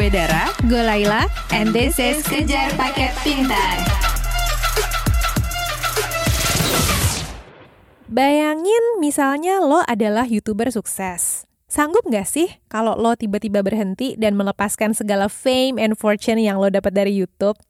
Gue Dara, Gue Laila, and this is Kejar Paket Pintar. Bayangin misalnya lo adalah YouTuber sukses. Sanggup nggak sih kalau lo tiba-tiba berhenti dan melepaskan segala fame and fortune yang lo dapat dari YouTube?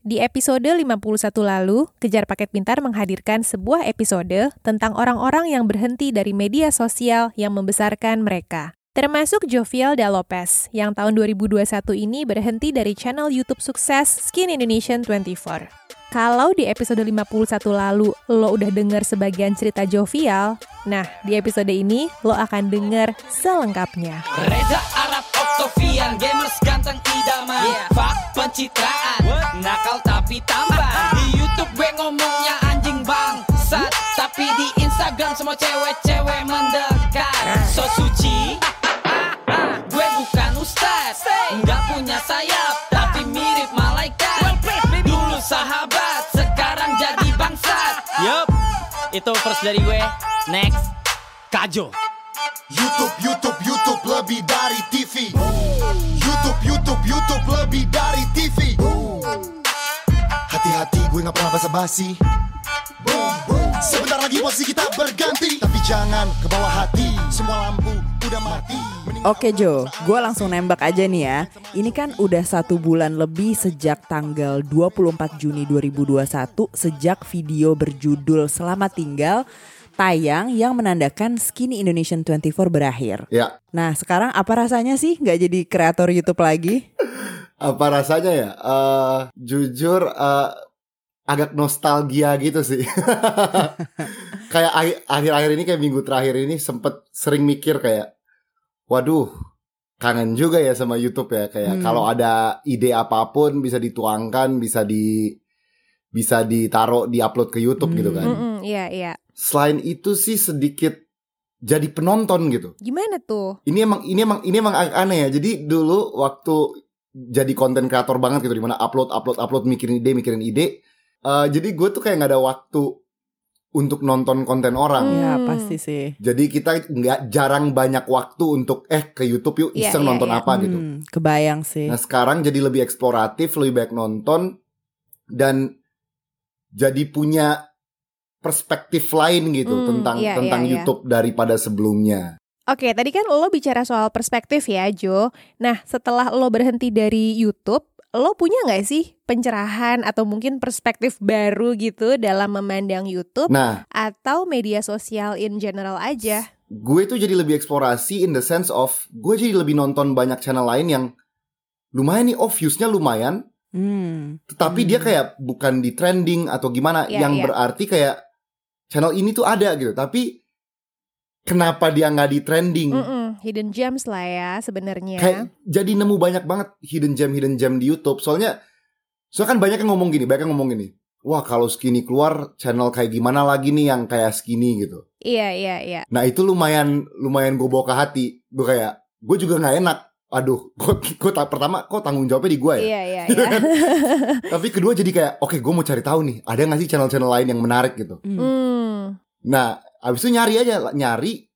Di episode 51 lalu, Kejar Paket Pintar menghadirkan sebuah episode tentang orang-orang yang berhenti dari media sosial yang membesarkan mereka. Termasuk Jovial Da Lopez, yang tahun 2021 ini berhenti dari channel YouTube sukses Skin Indonesian 24. Kalau di episode 51 lalu lo udah denger sebagian cerita Jovial, nah di episode ini lo akan denger selengkapnya. Reza Arab Octavian Gamers ganteng idaman yeah. Fak pencitraan What? Nakal tapi tampan Di Youtube gue ngomongnya anjing bangsat Tapi di Instagram semua cewek-cewek mendekat So suci Itu first dari gue Next Kajo YouTube, YouTube, YouTube lebih dari TV. YouTube, YouTube, YouTube lebih dari TV. Hati-hati gue gak pernah basa-basi. Sebentar lagi posisi kita berganti. Tapi jangan ke bawah hati. Semua lampu udah mati. Oke Jo, gue langsung nembak aja nih ya. Ini kan udah satu bulan lebih sejak tanggal 24 Juni 2021 sejak video berjudul Selamat Tinggal tayang yang menandakan Skinny Indonesian 24 berakhir. Ya. Nah sekarang apa rasanya sih nggak jadi kreator YouTube lagi? Apa rasanya ya? Uh, jujur uh, agak nostalgia gitu sih. kayak akhir-akhir ini kayak minggu terakhir ini sempet sering mikir kayak, waduh kangen juga ya sama YouTube ya. Kayak hmm. kalau ada ide apa pun bisa dituangkan, bisa di bisa ditaruh, diupload ke YouTube hmm. gitu kan. Iya mm -mm, iya. iya selain itu sih sedikit jadi penonton gitu. Gimana tuh? Ini emang ini emang ini emang aneh ya. Jadi dulu waktu jadi konten kreator banget gitu di mana upload upload upload mikirin ide mikirin ide. Uh, jadi gue tuh kayak nggak ada waktu untuk nonton konten orang. Iya hmm. pasti sih. Jadi kita nggak jarang banyak waktu untuk eh ke YouTube yuk iya, iseng yeah, nonton yeah. apa gitu. hmm, gitu. Kebayang sih. Nah sekarang jadi lebih eksploratif, lebih banyak nonton dan jadi punya perspektif lain gitu hmm, tentang iya, tentang iya. YouTube iya. daripada sebelumnya. Oke, tadi kan lo bicara soal perspektif ya, Jo. Nah, setelah lo berhenti dari YouTube, lo punya nggak sih pencerahan atau mungkin perspektif baru gitu dalam memandang YouTube nah, atau media sosial in general aja? Gue tuh jadi lebih eksplorasi in the sense of gue jadi lebih nonton banyak channel lain yang lumayan nih, oh viewsnya lumayan, hmm. tetapi hmm. dia kayak bukan di trending atau gimana, yeah, yang yeah. berarti kayak channel ini tuh ada gitu tapi kenapa dia nggak di trending mm -mm, hidden gems lah ya sebenarnya kayak jadi nemu banyak banget hidden gem hidden gem di YouTube soalnya soalnya kan banyak yang ngomong gini banyak yang ngomong gini wah kalau skinny keluar channel kayak gimana lagi nih yang kayak skinny gitu iya iya iya nah itu lumayan lumayan gue bawa ke hati gue kayak gue juga nggak enak aduh, kok, kok pertama kok tanggung jawabnya di gue ya? Iya iya. iya. Tapi kedua jadi kayak, oke okay, gue mau cari tahu nih, ada nggak sih channel-channel lain yang menarik gitu? Hmm. Nah, abis itu nyari aja, nyari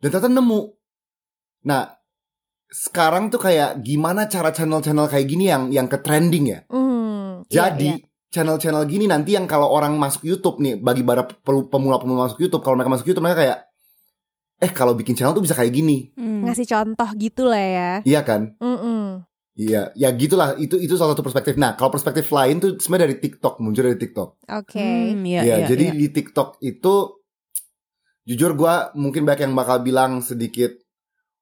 dan ternyata nemu. Nah, sekarang tuh kayak gimana cara channel-channel kayak gini yang yang ke trending ya? Hmm, jadi iya, iya. channel-channel gini nanti yang kalau orang masuk YouTube nih, bagi para pemula-pemula masuk YouTube, kalau mereka masuk YouTube mereka kayak eh kalau bikin channel tuh bisa kayak gini. Hmm. Ngasih contoh gitu lah ya. Iya kan? Mm -mm. Iya, ya gitulah. Itu itu salah satu perspektif. Nah, kalau perspektif lain tuh sebenarnya dari TikTok, muncul dari TikTok. Oke. Okay. Hmm, iya, ya, iya, jadi iya. di TikTok itu jujur gue mungkin banyak yang bakal bilang sedikit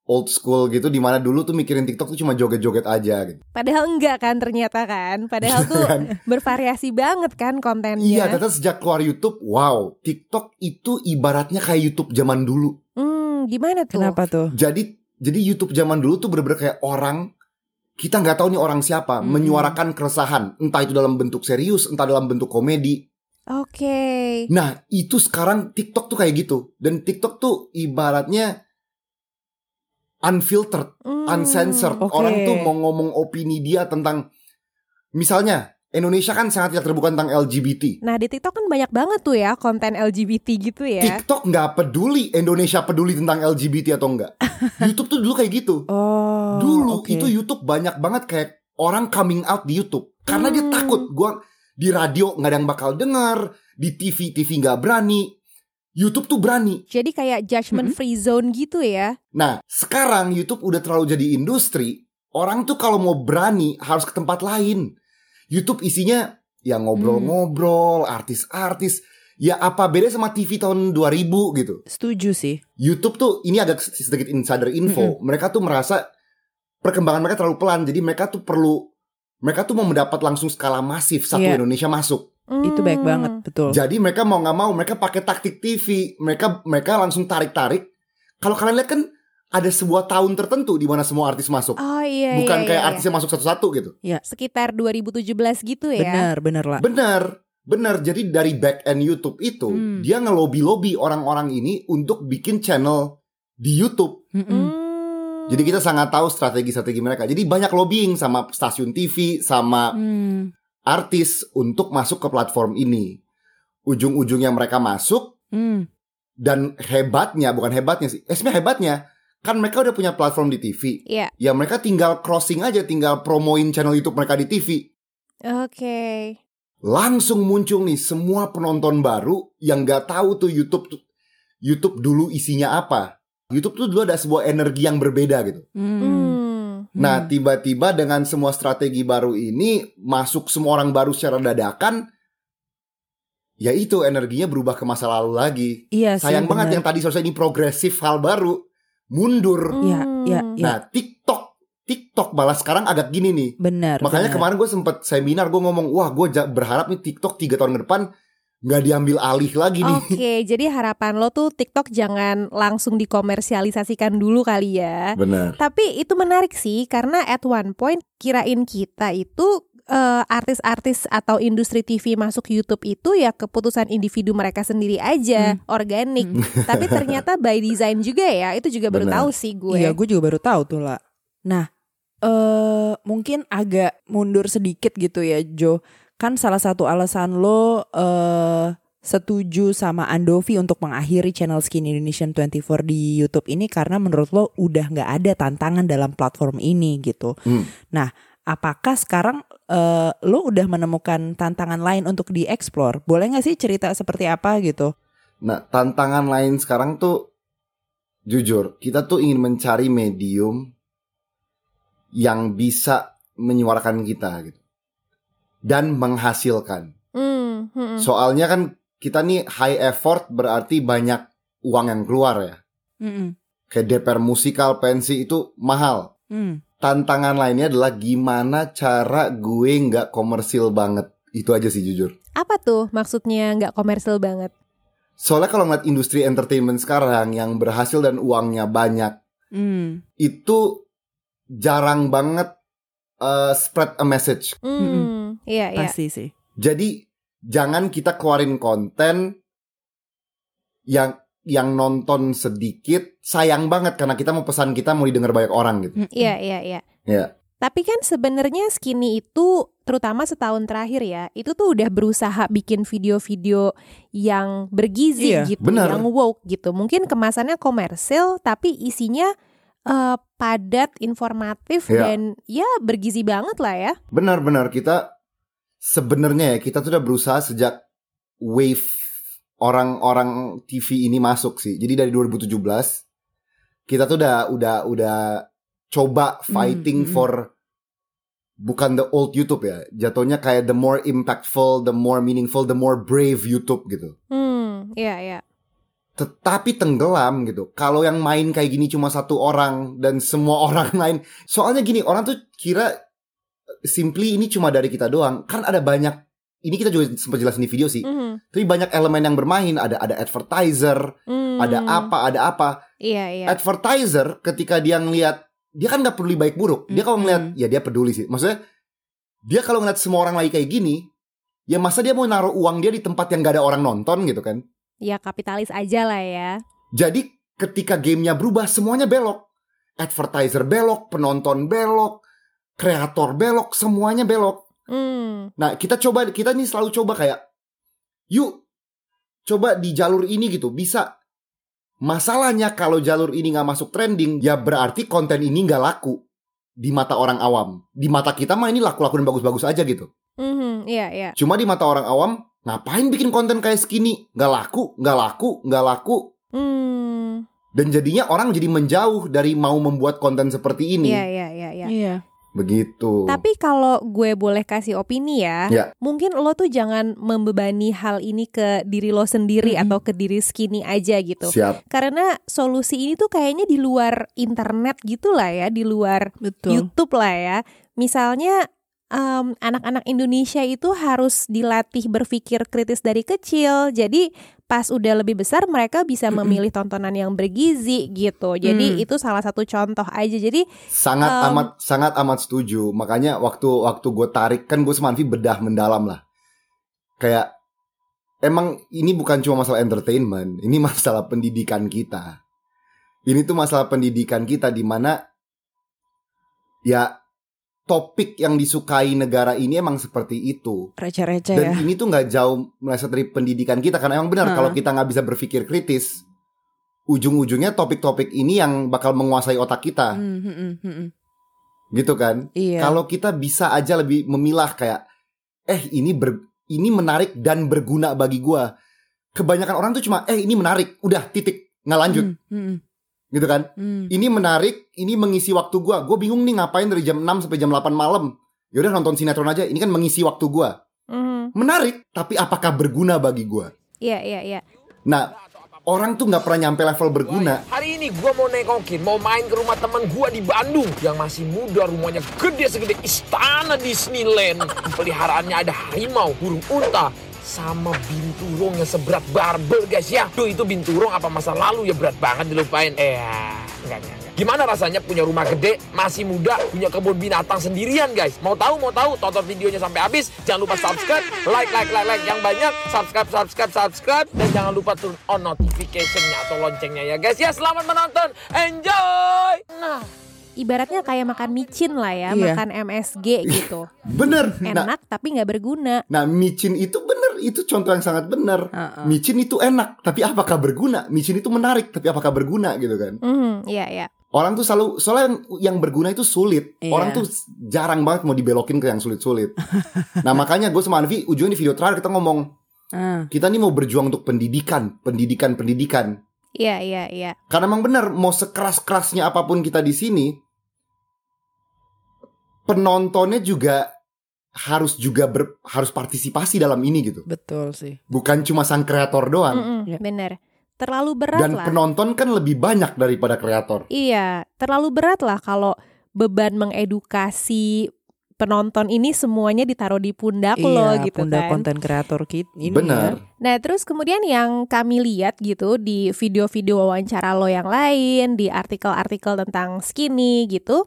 old school gitu di mana dulu tuh mikirin TikTok tuh cuma joget-joget aja gitu. Padahal enggak kan ternyata kan. Padahal tuh kan? bervariasi banget kan kontennya. Iya, ternyata sejak keluar YouTube, wow, TikTok itu ibaratnya kayak YouTube zaman dulu. Hmm, gimana tuh? Kenapa tuh? Jadi jadi YouTube zaman dulu tuh bener-bener kayak orang kita nggak tahu nih orang siapa hmm. menyuarakan keresahan, entah itu dalam bentuk serius, entah dalam bentuk komedi. Oke. Okay. Nah, itu sekarang TikTok tuh kayak gitu. Dan TikTok tuh ibaratnya unfiltered, mm, uncensored. Okay. Orang tuh mau ngomong opini dia tentang misalnya Indonesia kan sangat tidak terbuka tentang LGBT. Nah di TikTok kan banyak banget tuh ya konten LGBT gitu ya. TikTok nggak peduli Indonesia peduli tentang LGBT atau enggak. YouTube tuh dulu kayak gitu. Oh. dulu oke. itu YouTube banyak banget kayak orang coming out di YouTube karena dia Hmm. takut. Gua di radio nggak ada yang bakal denger, di TV TV nggak berani. YouTube tuh berani. Jadi kayak judgment free zone gitu ya. Nah, sekarang YouTube udah terlalu jadi industri. Orang tuh kalau mau berani harus ke tempat lain. YouTube isinya ya ngobrol-ngobrol, artis-artis. Ya apa beda sama TV tahun 2000 gitu. Setuju sih. YouTube tuh ini agak sedikit insider info. Mereka tuh merasa perkembangan mereka terlalu pelan. Jadi mereka tuh perlu mereka tuh mau mendapat langsung skala masif satu Iya. Indonesia masuk. Itu baik Hmm. banget, betul. Jadi mereka mau nggak mau mereka pakai taktik TV. Mereka mereka langsung tarik-tarik. Kalau kalian lihat kan ada sebuah tahun tertentu di mana semua artis masuk. Oh iya Bukan iya, kayak iya, artisnya masuk satu-satu gitu. Sekitar 2017 gitu ya. Bener, bener lah. Bener, bener. Jadi dari back end YouTube itu Hmm. dia ngelobi-lobi orang-orang ini untuk bikin channel di YouTube. Mm-mm. Hmm. Jadi kita sangat tahu strategi-strategi mereka. Jadi banyak lobbying sama stasiun TV, sama Hmm. Artis untuk masuk ke platform ini. Ujung-ujungnya mereka masuk Hmm. dan hebatnya, bukan hebatnya sih. Eh, sebenarnya hebatnya kan mereka udah punya platform di TV. Iya. Ya mereka tinggal crossing aja, tinggal promoin channel YouTube mereka di TV. Oke. Langsung muncul nih semua penonton baru yang nggak tahu tuh YouTube tuh- YouTube dulu isinya apa. YouTube tuh dulu ada sebuah energi yang berbeda gitu. Hmm. Hmm. Nah, tiba-tiba dengan semua strategi baru ini masuk semua orang baru secara dadakan, ya itu energinya berubah ke masa lalu lagi. Iya sih. Sayang banget yang tadi selesai ini progresif hal baru mundur. Iya, iya, Hmm. iya. Nah, TikTok, TikTok malah sekarang agak gini nih. Bener. Makanya bener. kemarin gue sempet seminar gue ngomong, wah gue berharap nih TikTok tiga tahun ke depan nggak diambil alih lagi nih. Oke, jadi harapan lo tuh TikTok jangan langsung dikomersialisasikan dulu kali ya. Benar. Tapi itu menarik sih karena at one point kirain kita itu eh, artis-artis atau industri TV masuk YouTube itu ya keputusan individu mereka sendiri aja, organik. Tapi ternyata by design juga ya. Itu juga baru Benar. tahu sih gue. Iya, gue juga baru tahu tuh lah. Nah, eh mungkin agak mundur sedikit gitu ya, Jo. Kan salah satu alasan lo eh setuju sama Andovi untuk mengakhiri channel Skin Indonesian 24 di YouTube ini karena menurut lo udah nggak ada tantangan dalam platform ini gitu. Hmm. Nah, apakah sekarang eh, lo udah menemukan tantangan lain untuk dieksplor? Boleh nggak sih cerita seperti apa gitu? Nah, tantangan lain sekarang tuh jujur, kita tuh ingin mencari medium yang bisa menyuarakan kita gitu. Dan menghasilkan. Hmm, hmm. Soalnya kan kita nih high effort berarti banyak uang yang keluar ya. Mm-mm. Kayak DPR musikal, pensi itu mahal. Hmm. Tantangan lainnya adalah gimana cara gue nggak komersil banget. Itu aja sih jujur. Apa tuh maksudnya nggak komersil banget? Soalnya kalau ngeliat industri entertainment sekarang yang berhasil dan uangnya banyak, Hmm. itu jarang banget uh, spread a message. Hmm, iya iya. Pasti sih. Jadi jangan kita keluarin konten yang yang nonton sedikit, sayang banget karena kita mau pesan kita mau didengar banyak orang gitu. Mm-mm. Iya iya iya. Ya, Tapi kan sebenarnya Skinny itu terutama setahun terakhir ya, itu tuh udah berusaha bikin video-video yang bergizi Iya, gitu, benar. yang woke gitu. Mungkin kemasannya komersil tapi isinya eh, padat, informatif Iya. dan ya bergizi banget lah ya. benar-benar kita sebenarnya ya kita tuh udah berusaha sejak wave orang-orang TV ini masuk sih. Jadi dari 2017 kita tuh udah udah udah coba fighting hmm, hmm. for bukan the old YouTube ya. Jatuhnya kayak the more impactful, the more meaningful, the more brave YouTube gitu. Hmm, iya iya. Tetapi tenggelam gitu. Kalau yang main kayak gini cuma satu orang dan semua orang lain. Soalnya gini, orang tuh kira simply ini cuma dari kita doang. Kan ada banyak ini kita juga sempat jelasin di video sih. Mhm, Tapi banyak elemen yang bermain, ada ada advertiser, hmm, ada apa, ada apa. Iya iya. Advertiser ketika dia ngelihat dia kan nggak peduli baik buruk. Dia kalau ngelihat ya dia peduli sih. Maksudnya dia kalau ngeliat semua orang lagi kayak gini, ya masa dia mau naruh uang dia di tempat yang gak ada orang nonton gitu kan? Ya kapitalis aja lah ya. Jadi ketika gamenya berubah semuanya belok. Advertiser belok, penonton belok, kreator belok, semuanya belok. Hmm. Nah, kita coba kita nih selalu coba kayak yuk coba di jalur ini gitu bisa. Masalahnya kalau jalur ini nggak masuk trending, ya berarti konten ini nggak laku di mata orang awam. Di mata kita mah ini laku-laku dan bagus-bagus aja gitu. Mhm, Iya, iya. Cuma di mata orang awam, ngapain bikin konten kayak segini? Nggak laku, nggak laku, nggak laku. Hmm. Dan jadinya orang jadi menjauh dari mau membuat konten seperti ini. Iya, iya, iya, iya. Iya. Begitu. Tapi kalau gue boleh kasih opini ya, Ya. mungkin lo tuh jangan membebani hal ini ke diri lo sendiri Mm-mm. atau ke diri skinny aja gitu. Siap. Karena solusi ini tuh kayaknya di luar internet gitu lah ya, di luar Betul. YouTube lah ya. Misalnya em, anak-anak Indonesia itu harus dilatih berpikir kritis dari kecil. Jadi pas udah lebih besar mereka bisa memilih tontonan yang bergizi gitu. Jadi Hmm. itu salah satu contoh aja. Jadi Sangat Um, amat sangat amat setuju. Makanya waktu waktu gue tarik kan gue sama Anvi bedah mendalam lah. Kayak emang ini bukan cuma masalah entertainment, ini masalah pendidikan kita. Ini tuh masalah pendidikan kita di mana ya topik yang disukai negara ini emang seperti itu. Receh-receh ya. Dan ini tuh nggak jauh meleset dari pendidikan kita karena emang benar Heeh. kalau kita nggak bisa berpikir kritis, ujung-ujungnya topik-topik ini yang bakal menguasai otak kita, Hmm, hmm, hmm, hmm. gitu kan? Iya. Kalau kita bisa aja lebih memilah kayak, eh ini ber, ini menarik dan berguna bagi gua. Kebanyakan orang tuh cuma, eh ini menarik, udah titik, nggak lanjut, Hmm, hmm, gitu kan? hmm. Ini menarik, ini mengisi waktu gua. Gue bingung nih ngapain dari jam 6 sampai jam 8 malam. Yaudah nonton sinetron aja, ini kan mengisi waktu gua. mhm, Menarik, tapi apakah berguna bagi gua? iya iya iya. Nah, orang tuh nggak pernah nyampe level berguna. Hari ini gua mau nengokin, mau main ke rumah teman gua di Bandung yang masih muda, rumahnya gede segede istana Disneyland. Peliharaannya ada harimau, burung unta, sama binturong yang seberat barbel guys ya. Duh itu binturong apa masa lalu ya berat banget dilupain. Eh, enggak, enggak, enggak. Gimana rasanya punya rumah gede, masih muda, punya kebun binatang sendirian guys? Mau tahu, mau tahu? Tonton videonya sampai habis. Jangan lupa subscribe, like, like, like, like yang banyak. Subscribe, subscribe, subscribe. Dan jangan lupa turn on notification-nya atau loncengnya ya guys. Ya selamat menonton, enjoy! Nah. Ibaratnya kayak makan micin lah ya, Iya. makan MSG gitu. Bener. Nah, Enak tapi nggak berguna. nah, micin itu bener. Itu contoh yang sangat bener. Heeh. Micin itu enak, tapi apakah berguna? Micin itu menarik, tapi apakah berguna gitu kan? Mhm, iya iya. Orang tuh selalu soalnya yang, yang berguna itu sulit. Iya. Orang tuh jarang banget mau dibelokin ke yang sulit-sulit. nah makanya gue sama Anvi ujungnya di video terakhir kita ngomong Ah, kita nih mau berjuang untuk pendidikan, pendidikan, pendidikan. Iya iya iya. Karena emang benar mau sekeras kerasnya apa pun kita di sini, penontonnya juga harus juga ber- harus partisipasi dalam ini gitu. betul sih. Bukan cuma sang kreator doang. Mm-mm, Iya. Bener. Terlalu berat Dan lah. penonton kan lebih banyak daripada kreator. Iya, terlalu berat lah kalau beban mengedukasi penonton ini semuanya ditaruh di pundak lo Iya, gitu pundak kan. konten kreator kita ini Benar. ya. Nah, terus kemudian yang kami lihat gitu di video-video wawancara lo yang lain, di artikel-artikel tentang skinny gitu.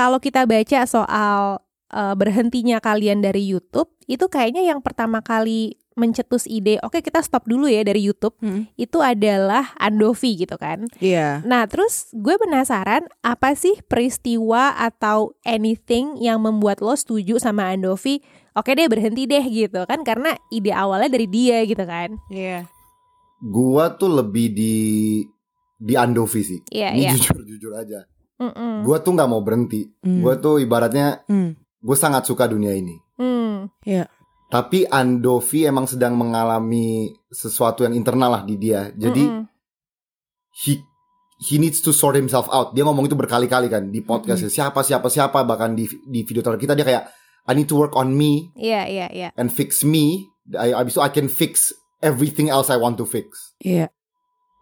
Kalau kita baca soal eh, berhentinya kalian dari YouTube, itu kayaknya yang pertama kali mencetus ide, oke kita stop dulu ya dari YouTube, Hmm. itu adalah Andovi gitu kan. Iya. Nah, terus gue penasaran apa sih peristiwa atau anything yang membuat lo setuju sama Andovi? Oke deh berhenti deh gitu kan karena ide awalnya dari dia gitu kan. Iya. Gua tuh lebih di di Andovi sih. Iya, Ini iya. jujur jujur aja. Mm-mm. Gua tuh nggak mau berhenti. Hmm. Gua tuh ibaratnya Hmm. gue sangat suka dunia ini. Hmm. Tapi Andovi emang sedang mengalami sesuatu yang internal lah di dia. Jadi Mm-mm. he he needs to sort himself out. Dia ngomong itu berkali-kali kan di podcast siapa siapa siapa bahkan di di video terakhir kita dia kayak I need to work on me Iya, iya, iya. and fix me. I, abis itu I can fix everything else I want to fix. Iya.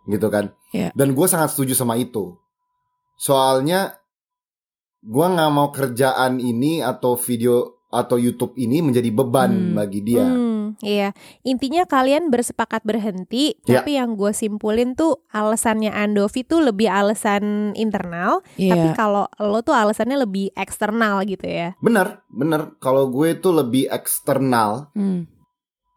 Gitu kan. Iya. Dan gue sangat setuju sama itu. Soalnya gue nggak mau kerjaan ini atau video atau YouTube ini menjadi beban Hmm. bagi dia. Hmm, iya. Intinya kalian bersepakat berhenti, Ya. tapi yang gue simpulin tuh alasannya Andovi tuh lebih alasan internal, Iya. tapi kalau lo tuh alasannya lebih eksternal gitu ya. Bener, bener. Kalau gue tuh lebih eksternal. Hmm.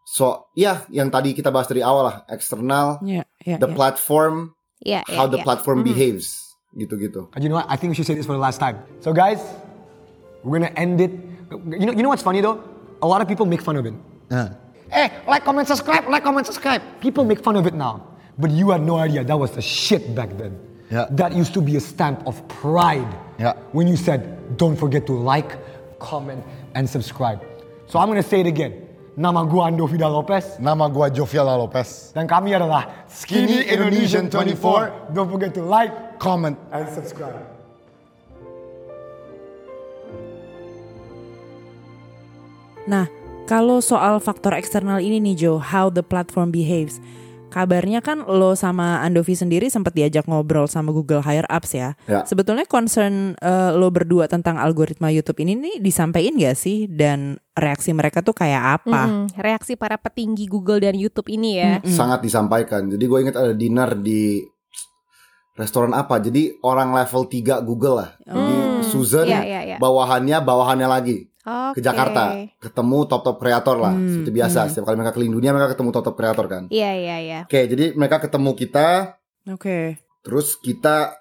So, ya yang tadi kita bahas dari awal lah, eksternal, Iya, iya, the iya. platform, iya, how the platform Mhm. behaves, gitu-gitu. And you know what? I think we should say this for the last time. So guys, we're gonna end it. You know, you know what's funny though? a lot of people make fun of it. Nah. Hey, like, comment, subscribe, like, comment, subscribe. People make fun of it now. But you had no idea that was the shit back then. Yeah. That used to be a stamp of pride. Yeah. When you said, don't forget to like, comment, and subscribe. So I'm gonna say it again. Nama gua Ando Vida Lopez. Nama gua Joviala Lopez. Dan kami adalah Skinny Indonesian 24. Don't forget to like Comment. and subscribe. Nah, kalau soal faktor eksternal ini nih Jo, how the platform behaves. Kabarnya kan lo sama Andovi sendiri sempat diajak ngobrol sama Google Higher Ups ya. Ya. Sebetulnya concern eh, lo berdua tentang algoritma YouTube ini nih disampaikan gak sih? Dan reaksi mereka tuh kayak apa? Mm-mm, reaksi para petinggi Google dan YouTube ini ya. Sangat disampaikan. Jadi gue ingat ada dinner di restoran apa. Jadi orang level 3 Google lah. Jadi Susan Iya, iya, iya. bawahannya bawahannya lagi Oke. ke Jakarta. Ketemu top-top kreator lah. Seperti biasa. Setiap kali mereka keliling dunia mereka ketemu top-top kreator kan. Iya, iya, iya. Oke, jadi mereka ketemu kita Oke. terus kita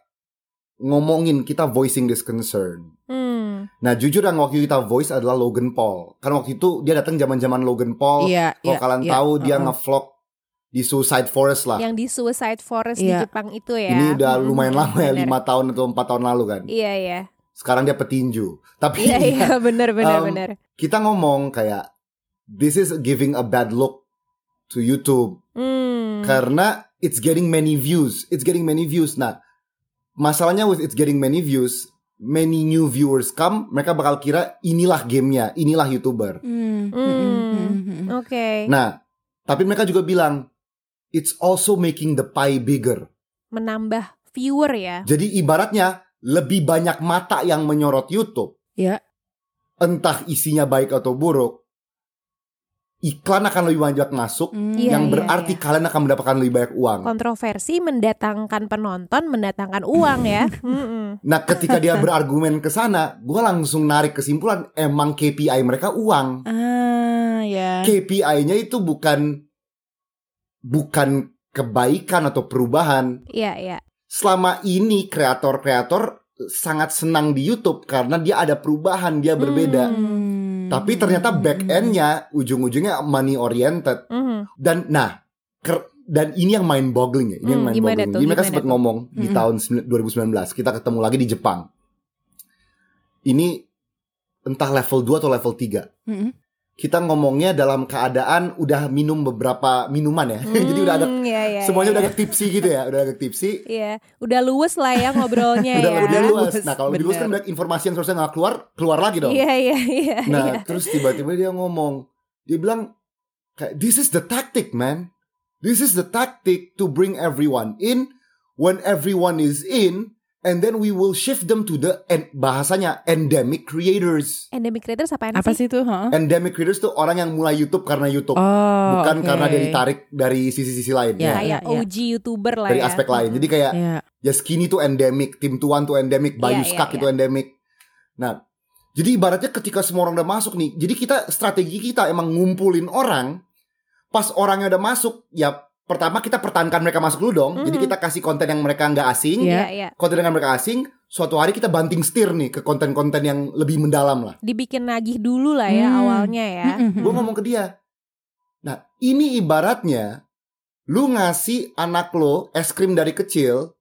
ngomongin kita voicing this concern. Hmm. Nah jujur yang waktu kita voice adalah Logan Paul. Karena waktu itu dia datang zaman-zaman Logan Paul. Iya, Kalau iya, kalian iya. tahu dia Uh-uh. ngevlog di Suicide Forest lah. Yang di Suicide Forest Iya. di Jepang itu ya. Ini udah Mm-mm, lumayan lama ya, lima tahun atau empat tahun lalu kan. Iya, iya. Sekarang dia petinju. Tapi Iya, iya, bener, bener, Um, bener. kita ngomong kayak this is giving a bad look to YouTube Hmm. karena it's getting many views. It's getting many views. Nah, masalahnya with it's getting many views, many new viewers come, mereka bakal kira inilah gamenya, inilah YouTuber. Hmm. Hmm. Oke. Nah, tapi mereka juga bilang it's also making the pie bigger. Menambah viewer ya. Jadi ibaratnya lebih banyak mata yang menyorot YouTube. Ya. Entah isinya baik atau buruk. Iklan akan lebih banyak masuk Hmm. Iya, yang iya, berarti iya. kalian akan mendapatkan lebih banyak uang. Kontroversi mendatangkan penonton, mendatangkan uang ya. Nah, ketika dia berargumen ke sana, gue langsung narik kesimpulan emang KPI mereka uang. Ah, ya. KPI-nya itu bukan bukan kebaikan atau perubahan. Iya, iya. Selama ini kreator-kreator sangat senang di YouTube karena dia ada perubahan, dia berbeda. Hmm. Tapi ternyata back end-nya ujung-ujungnya money oriented. Mhm. Dan nah, dan ini yang mind boggling ya. Ini yang Hmm, mind gimana boggling. tuh, Jadi mereka sempat tuh? ngomong di Mm-mm. tahun sembilan- 2019, kita ketemu lagi di Jepang. Ini entah level 2 atau level 3. Mm-mm. Kita ngomongnya dalam keadaan udah minum beberapa minuman ya. Jadi udah ada Hmm, iya, iya, semuanya iya. udah agak tipsy gitu ya, udah agak tipsy. Iya, udah luwes lah ya ngobrolnya udah ya. udah. Luas, Nah kalau luas kan banyak informasi yang seharusnya nggak keluar, keluar lagi dong. Iya, iya, iya. nah iya. terus tiba-tiba dia ngomong, dia bilang kayak this is the tactic man, this is the tactic to bring everyone in. When everyone is in, and then we will shift them to the en- bahasanya endemic creators. Endemic creators apaan Apa sih? sih tuh? Heeh. Endemic creators tuh orang yang mulai YouTube karena YouTube, Oh, bukan oke. karena dia ditarik dari sisi-sisi lain. Ya, Kayak ya, ya. OG YouTuber lah Dari ya. aspek lain. Jadi kayak Ya. ya skinny tuh endemic, tim tuan tuh endemic, Bayu Iya, iya, Skak itu iya. endemic. Nah, jadi ibaratnya ketika semua orang udah masuk nih, jadi kita strategi kita emang ngumpulin orang, pas orangnya udah masuk, ya pertama kita pertahankan mereka masuk dulu dong. Jadi Mhm. kita kasih konten yang mereka nggak asing, Iya. Iya, iya. konten yang mereka asing. Suatu hari kita banting setir nih ke konten-konten yang lebih mendalam lah. Dibikin nagih dulu lah ya Hmm. awalnya ya. Mm-mm. Gue ngomong ke dia, nah ini ibaratnya lu ngasih anak lo es krim dari kecil,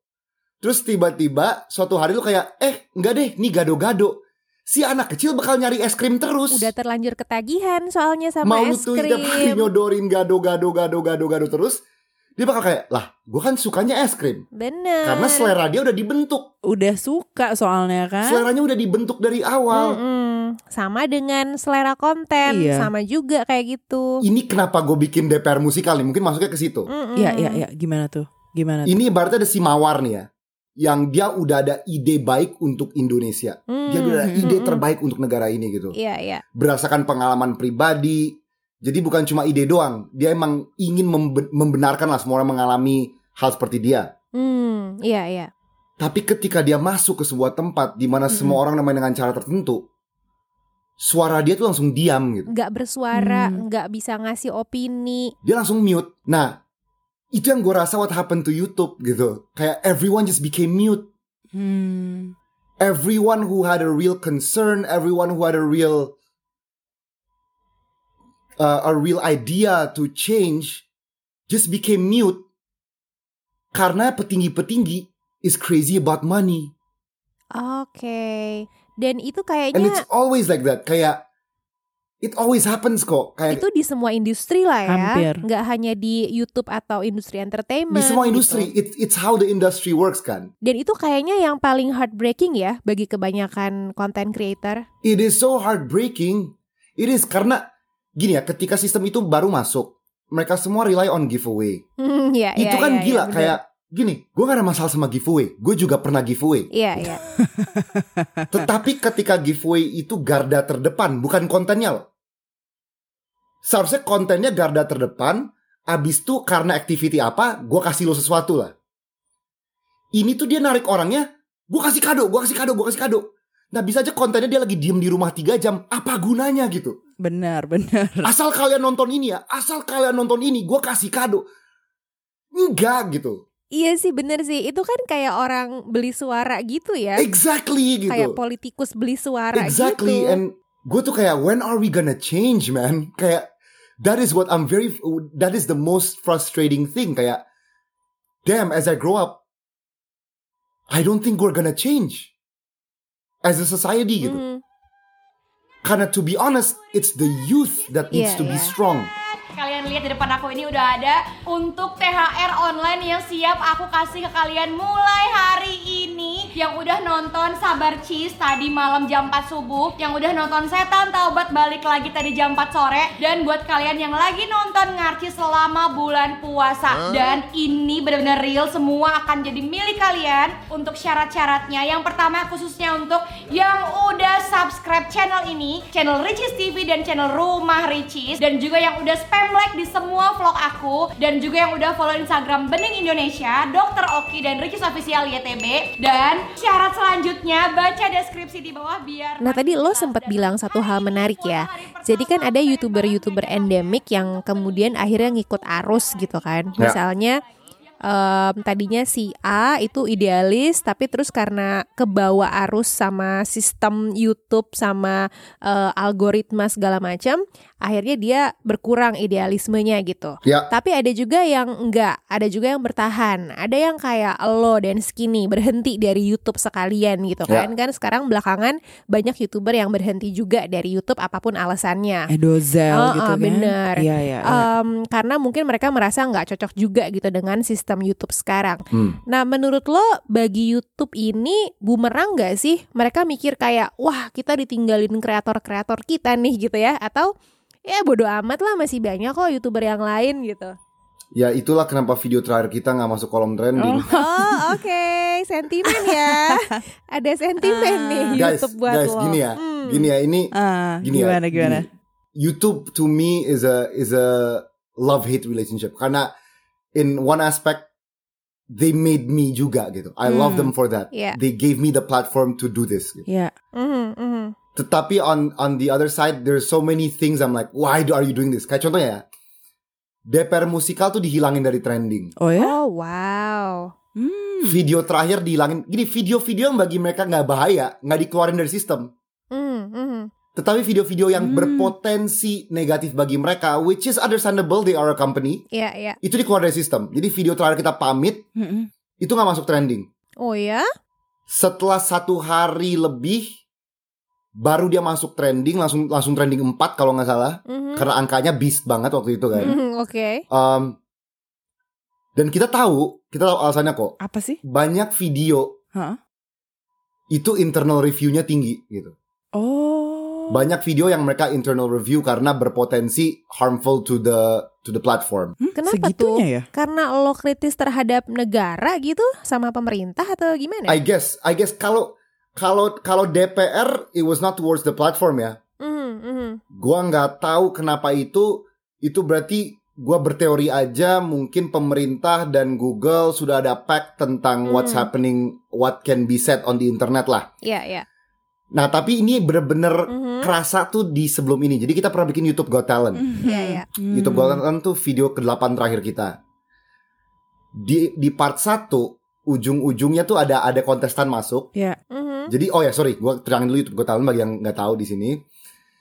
terus tiba-tiba suatu hari lu kayak, eh enggak deh, nih gado-gado. Si anak kecil bakal nyari es krim terus. Udah terlanjur ketagihan soalnya sama Mau es tuh tiap hari krim. nyodorin gado-gado gado-gado gado terus. Dia bakal kayak, lah gue kan sukanya es krim. Bener. Karena selera dia udah dibentuk. Udah suka soalnya kan? Seleranya udah dibentuk dari awal. Mm-mm. Sama dengan selera konten, Iya. sama juga kayak gitu. Ini kenapa gue bikin DPR musikal nih? Mungkin masuknya ke situ. Iya, iya, iya. Gimana tuh? Gimana tuh? Ini ibaratnya ada si Mawar nih ya. Yang dia udah ada ide baik untuk Indonesia. Mm. Dia udah ada ide Mm-mm. terbaik untuk negara ini gitu. Iya, iya. Berdasarkan pengalaman pribadi. Jadi bukan cuma ide doang. Dia emang ingin membe- membenarkan lah semua orang mengalami hal seperti dia. Hmm, iya, iya. Tapi ketika dia masuk ke sebuah tempat di mana semua orang main dengan cara tertentu, suara dia tuh langsung diam gitu. Nggak bersuara, Hmm. nggak bisa ngasih opini. Dia langsung mute. Nah, itu yang gue rasa what happened to YouTube gitu. Kayak everyone just became mute. Hmm. Everyone who had a real concern, everyone who had a real uh, a real idea to change just became mute karena petinggi-petinggi is crazy about money. Oke. Dan itu And it's kayaknya always like that. Kayak it always happens kok. Kayak itu di semua industri lah ya. Hampir. Nggak hanya di YouTube atau industri entertainment. di semua gitu. industri, it, it's how the industry works kan. Dan itu kayaknya yang paling heartbreaking ya bagi kebanyakan content creator. It is so heartbreaking. It is karena gini ya, ketika sistem itu baru masuk, mereka semua rely on giveaway. Hmm, ya, itu ya, kan ya, gila bener. kayak gini, gue gak ada masalah sama giveaway. Gue juga pernah giveaway. Iya, iya. Tetapi ketika giveaway itu garda terdepan, bukan kontennya loh. Seharusnya kontennya garda terdepan, abis itu karena activity apa, gue kasih lo sesuatu lah. Ini tuh dia narik orangnya, gue kasih kado, gue kasih kado, gue kasih kado. Nah bisa aja kontennya dia lagi diem di rumah 3 jam, apa gunanya gitu. Benar, benar. Asal kalian nonton ini ya, asal kalian nonton ini, gue kasih kado. Enggak gitu. Iya sih bener sih. Itu kan kayak orang beli suara gitu ya. Exactly gitu. Kayak politikus beli suara Exactly, gitu. and gue tuh kayak when are we gonna change, man? Kayak that is what I'm very that is the most frustrating thing. Kayak damn, as I grow up, I don't think we're gonna change as a society gitu. Mhm. Karena to be honest, it's the youth that needs Iya, to be iya. strong. Kalian lihat di depan aku ini udah ada untuk THR online yang siap aku kasih ke kalian mulai hari ini yang udah nonton Sabar Cheese tadi malam jam 4 subuh, yang udah nonton Setan Taubat balik lagi tadi jam 4 sore dan buat kalian yang lagi nonton Ngarci selama bulan puasa dan ini benar-benar real semua akan jadi milik kalian untuk syarat-syaratnya. Yang pertama khususnya untuk yang udah subscribe channel ini, channel Ricis TV dan channel Rumah Ricis dan juga yang udah spam like di semua vlog aku dan juga yang udah follow Instagram Bening Indonesia, Dr. Oki dan Ricis Official YTB dan syarat selanjutnya baca deskripsi di bawah biar Nah tadi lo sempat bilang satu hal menarik ya. Jadi kan ada youtuber-youtuber endemik yang kemudian akhirnya ngikut arus gitu kan. Ya. Em, tadinya si A itu idealis tapi terus karena kebawa arus sama sistem YouTube sama eh, algoritma segala macam, akhirnya dia berkurang idealismenya gitu. Ya, Tapi ada juga yang enggak, ada juga yang bertahan. Ada yang kayak lo dan Skinny berhenti dari YouTube sekalian gitu Ya. kan. Kan sekarang belakangan banyak YouTuber yang berhenti juga dari YouTube apa pun alasannya. Edozel Oh, gitu oh, kan. bener. Iya, iya. iya. Em, karena mungkin mereka merasa nggak cocok juga gitu dengan sistem YouTube sekarang. Hmm. Nah, menurut lo bagi YouTube ini bumerang nggak sih? Mereka mikir kayak, wah kita ditinggalin kreator-kreator kita nih gitu ya? Atau ya bodo amat lah masih banyak kok YouTuber yang lain gitu. ya itulah kenapa video terakhir kita nggak masuk kolom trending. Oh oke, sentimen ya. Ada sentimen nih guys, YouTube buat guys, lo. gini ya, Hmm. gini ya ini Ah, gini gimana ya, gimana? gini. YouTube to me is a is a love hate relationship karena in one aspect they made me juga gitu. I love Hmm. them for that. Yeah. They gave me the platform to do this. Gitu. Ya. Mhm, mhm. Tetapi on on the other side there's so many things I'm like why do are you doing this? Kayak contohnya ya. DPR musikal tuh dihilangin dari trending. Oh ya? Oh wow. Hmm. Video terakhir dihilangin. Gini video-video yang bagi mereka nggak bahaya, nggak dikeluarin dari sistem. Mhm, mhm. Tetapi video-video yang Hmm. berpotensi negatif bagi mereka, which is understandable, they are a company, Iya iya. itu dikeluarin dari sistem. Jadi video terakhir kita pamit, Mm-mm. itu nggak masuk trending. Oh ya? Setelah satu hari lebih, baru dia masuk trending, langsung langsung trending 4 kalau nggak salah. Mhm. Karena angkanya beast banget waktu itu kan. Mhm, Oke. Um, dan kita tahu, kita tahu alasannya kok. Apa sih? Banyak video Hah? itu internal review-nya tinggi gitu. Oh. Banyak video yang mereka internal review karena berpotensi harmful to the to the platform. Hmm, Kenapa segitunya ya? Karena lo kritis terhadap negara gitu sama pemerintah atau gimana? I guess, I guess kalau kalau kalau DPR it was not towards the platform ya. Mhm, mhm. Gua nggak tahu kenapa itu. Itu berarti gua berteori aja mungkin pemerintah dan Google sudah ada pact tentang what's Hmm. happening, what can be said on the internet lah. Iya iya. Nah tapi ini bener-bener Mhm. kerasa tuh di sebelum ini. Jadi kita pernah bikin YouTube Got Talent. Iya iya. Hmm. YouTube Got Talent tuh video ke-8 terakhir kita. Di di part 1 ujung-ujungnya tuh ada ada kontestan masuk. Ya. Mhm. Jadi oh ya sorry, gua terangin dulu YouTube Got Talent bagi yang nggak tahu di sini.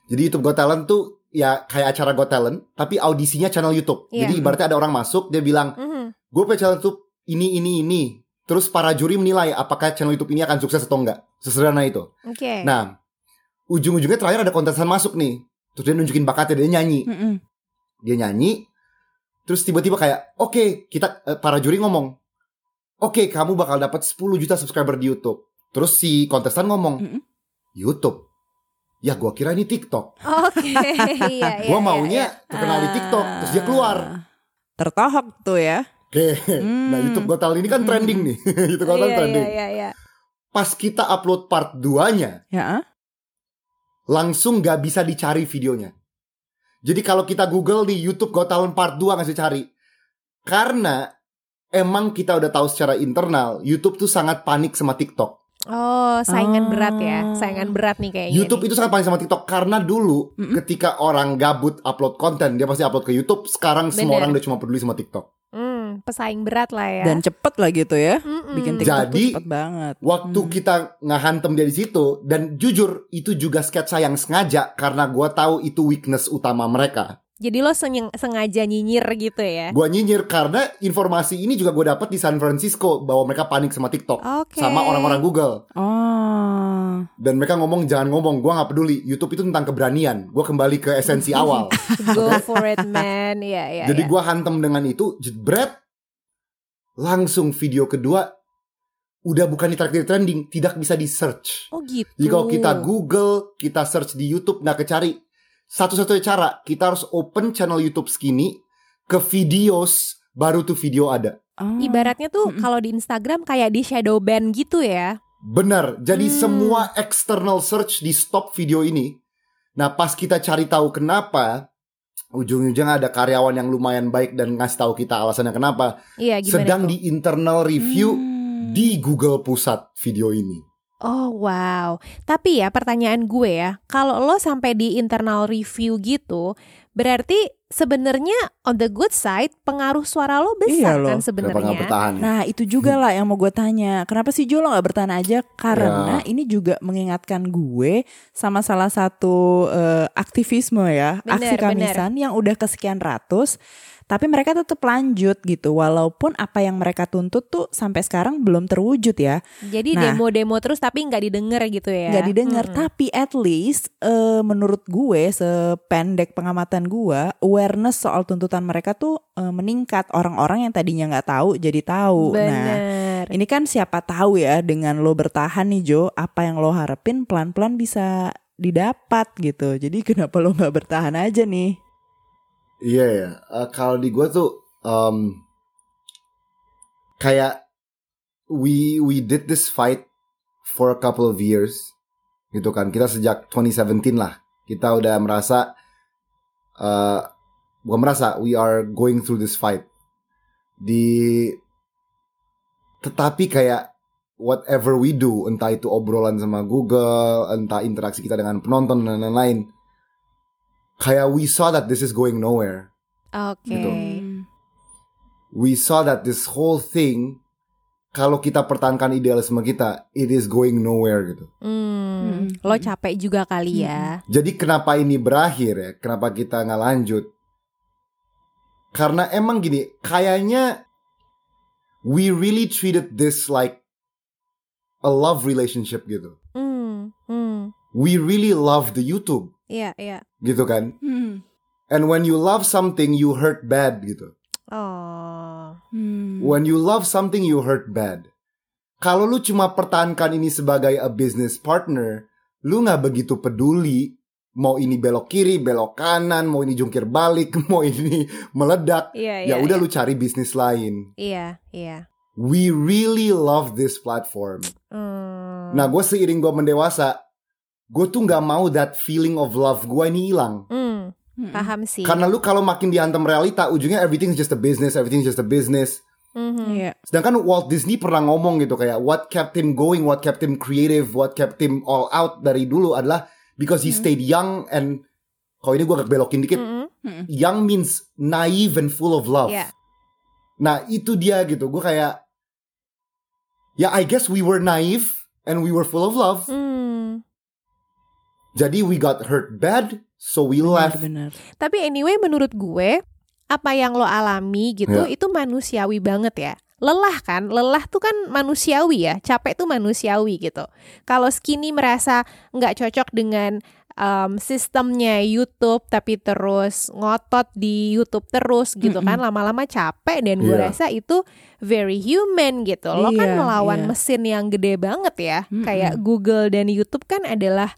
Jadi YouTube Got Talent tuh ya kayak acara Got Talent, tapi audisinya channel YouTube. Iya. Jadi ibaratnya ada orang masuk, dia bilang, Mhm. gue punya channel YouTube ini, ini, ini. Terus para juri menilai apakah channel YouTube ini akan sukses atau enggak. Sesederhana itu. Oke. Nah, ujung-ujungnya terakhir ada kontestan masuk nih. Terus dia nunjukin bakatnya, dia nyanyi. Mm-mm. Dia nyanyi, terus tiba-tiba kayak, oke, kita eh, para juri ngomong, oke, kamu bakal dapat 10 juta subscriber di YouTube. Terus si kontestan ngomong, Mm-mm. YouTube. Ya, gua kira ini TikTok. Oke, iya, iya. Gua iya, maunya iya. terkenal di TikTok, terus dia keluar. Ah. Tertohok tuh ya. Oke, Hmm. nah YouTube Got Talent ini kan trending nih. YouTube Got Talent Iya, trending. iya, iya, iya. Pas kita upload part 2-nya, Ya. ah? langsung gak bisa dicari videonya. Jadi kalau kita Google di YouTube Got Talent Part 2 nggak bisa cari. Karena emang kita udah tahu secara internal, YouTube tuh sangat panik sama TikTok. Oh, saingan Oh. berat ya. Saingan berat nih kayaknya. YouTube nih. itu sangat panik sama TikTok karena dulu Mm-mm. ketika orang gabut upload konten, dia pasti upload ke YouTube. Sekarang semua Bener. orang udah cuma peduli sama TikTok. Hmm, pesaing berat lah ya. Dan cepet lah gitu ya. Mm-mm. Bikin TikTok Jadi, tuh cepet banget. Waktu Hmm. kita ngehantem dia di situ dan jujur itu juga sketsa yang sengaja karena gua tahu itu weakness utama mereka. Jadi lo seng- sengaja nyinyir gitu ya. Gua nyinyir karena informasi ini juga gue dapat di San Francisco bahwa mereka panik sama TikTok Oke. sama orang-orang Google Oh. dan mereka ngomong jangan ngomong gua nggak peduli YouTube itu tentang keberanian gue kembali ke esensi awal Go for it man. Iya, iya. jadi iya. gua hantem dengan itu jebret langsung video kedua udah bukan di traktir trending tidak bisa di search Oh gitu. jadi kalau kita Google kita search di YouTube nggak kecari satu-satunya cara kita harus open channel YouTube Skinny ke videos baru tuh video ada Oh. Ibaratnya tuh Mm-mm. kalau di Instagram kayak di shadow ban gitu ya. Benar, jadi Hmm. semua external search di stop video ini. Nah, pas kita cari tahu kenapa, ujung-ujungnya ada karyawan yang lumayan baik dan ngasih tahu kita alasannya kenapa. Iya, Sedang tuh? di internal review Hmm. di Google Pusat video ini. Oh wow. Tapi ya pertanyaan gue ya, kalau lo sampai di internal review gitu, berarti sebenarnya on the good side pengaruh suara lo besar Iya loh. kan nggak sebenarnya. ya? Nah itu juga lah yang mau gue tanya Kenapa sih Jo lo gak bertahan aja Karena Ya. ini juga mengingatkan gue Sama salah satu eh, aktivisme ya Bener, Aksi bener. kamisan yang udah kesekian ratus Tapi mereka tetap lanjut gitu Walaupun apa yang mereka tuntut tuh Sampai sekarang belum terwujud ya Jadi Nah. demo-demo terus tapi nggak didengar gitu ya. nggak didengar Mm-mm. Tapi at least eh, Menurut gue Sependek pengamatan gue Awareness soal tuntutan mereka tuh eh, Meningkat Orang-orang yang tadinya nggak tahu Jadi tahu Nah Bener. ini kan siapa tahu ya dengan lo bertahan nih Jo, apa yang lo harapin pelan-pelan bisa didapat gitu. Jadi kenapa lo nggak bertahan aja nih? Iya ya, Eh, kalau di gue tuh um, kayak we we did this fight for a couple of years, gitu kan. Kita sejak 2017 lah, kita udah merasa, bukan merasa, we are going through this fight. Di, tetapi kayak whatever we do, entah itu obrolan sama Google, entah interaksi kita dengan penonton dan lain-lain, kayak we saw that this is going nowhere Oke. Gitu. we saw that this whole thing kalau kita pertahankan idealisme kita it is going nowhere gitu. Hmm, Mm-mm. Lo capek juga kali ya. Jadi kenapa ini berakhir ya? Kenapa kita nggak lanjut? Karena emang gini, kayaknya we really treated this like a love relationship gitu. Hmm, hmm. We really love the YouTube Iya, iya. gitu kan. Hmm. And when you love something you hurt bad gitu. Oh. Hmm. When you love something, you hurt bad. Kalau lu cuma pertahankan ini sebagai a business partner, lu nggak begitu peduli mau ini belok kiri, belok kanan, mau ini jungkir balik, mau ini meledak. Iya, ya iya. udah iya. lu cari bisnis lain. Iya, iya. We really love this platform. Hmm. Nah, gue seiring gue mendewasa, gue tuh nggak mau that feeling of love gue ini hilang. Hmm, Hmm. paham sih. Karena lu kalau makin dihantam realita, ujungnya everything's just a business, everything's just a business. Mhm. Iya. Sedangkan Walt Disney pernah ngomong gitu kayak what kept him going, what kept him creative, what kept him all out dari dulu adalah because he stayed young and kalau ini gue agak belokin dikit, Mm-mm. young means naive and full of love. Iya. Nah itu dia gitu, gue kayak ya I guess we were naive and we were full of love. Hmm. Jadi we got hurt bad, so we left. Benar. Tapi anyway menurut gue apa yang lo alami gitu Ya. itu manusiawi banget ya. Lelah kan, lelah tuh kan manusiawi ya, capek tuh manusiawi gitu. Kalau Skinny merasa nggak cocok dengan um, sistemnya YouTube tapi terus ngotot di YouTube terus gitu kan, lama-lama capek dan gue Iya. rasa itu very human gitu. Lo kan Iya, melawan iya. mesin yang gede banget ya, kayak Google dan YouTube kan adalah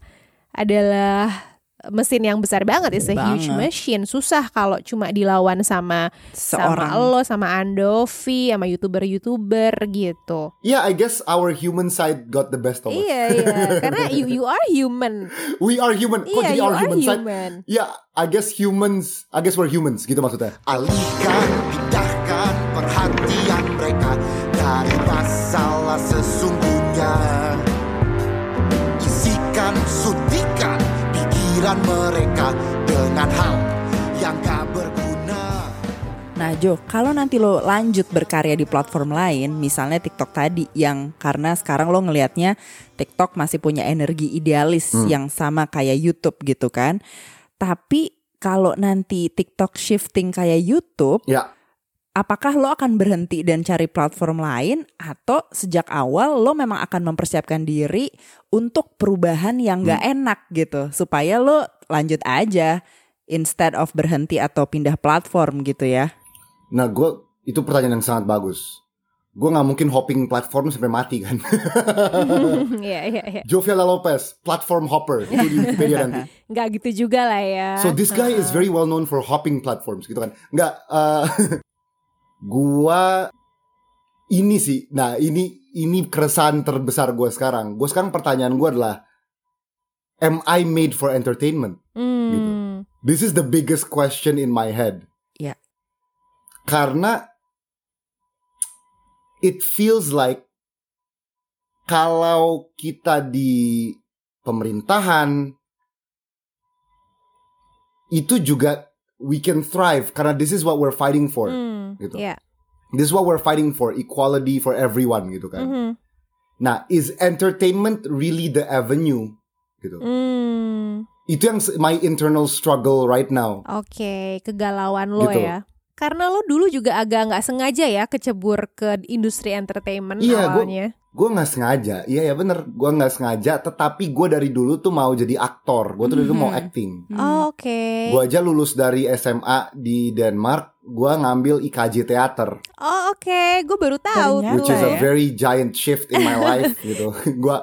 adalah mesin yang besar banget, it's a huge Banget. machine. Susah kalau cuma dilawan sama sama Seorang lo, sama Andovi, sama youtuber-youtuber gitu. Yeah, I guess our human side got the best of us. Iya iya, karena you you are human. We are human. Kok Iya, jadi you our are human, side? human. Yeah, I guess humans. I guess we're humans. Gitu maksudnya. Alihkan, pindahkan perhatian mereka dari masalah sesungguhnya. Pikiran mereka dengan hal yang gak berguna. Nah Jo, kalau nanti lo lanjut berkarya di platform lain, misalnya TikTok tadi, yang karena sekarang lo ngelihatnya TikTok masih punya energi idealis yang sama kayak YouTube gitu kan. Tapi kalau nanti TikTok shifting kayak YouTube, Ya, apakah lo akan berhenti dan cari platform lain atau sejak awal lo memang akan mempersiapkan diri untuk perubahan yang gak enak gitu supaya lo lanjut aja instead of berhenti atau pindah platform gitu ya. Nah, gue itu pertanyaan yang sangat bagus. Gue nggak mungkin hopping platform sampai mati kan. Iya iya iya. Joviela Lopez, platform hopper itu di Wikipedia nanti. Nggak gitu juga lah ya. So this guy is very well known for hopping platforms gitu kan. Nggak, eh, gua ini sih. Nah ini ini keresahan terbesar gue sekarang. Gue sekarang pertanyaan gue adalah, am I made for entertainment? Hmm. This is the biggest question in my head. Ya. Karena it feels like kalau kita di pemerintahan itu juga we can thrive karena this is what we're fighting for Hmm. Gitu. Iya. This is what we're fighting for, equality for everyone gitu kan. Mhm. Nah, is entertainment really the avenue gitu. Hmm. Itu yang my internal struggle right now. Oke, kegalauan lo Gitu. ya. Karena lo dulu juga agak nggak sengaja ya kecebur ke industri entertainment Iya, awalnya. Gue nggak sengaja, iya ya bener, gue nggak sengaja. Tetapi gue dari dulu tuh mau jadi aktor, gue tuh dari dulu mau acting. Oh, Oke. Gue aja lulus dari SMA di Denmark, gue ngambil IKJ teater, Oh oke, gue baru tahu Ternyata which is a ya. very giant shift in my life gitu. Gue,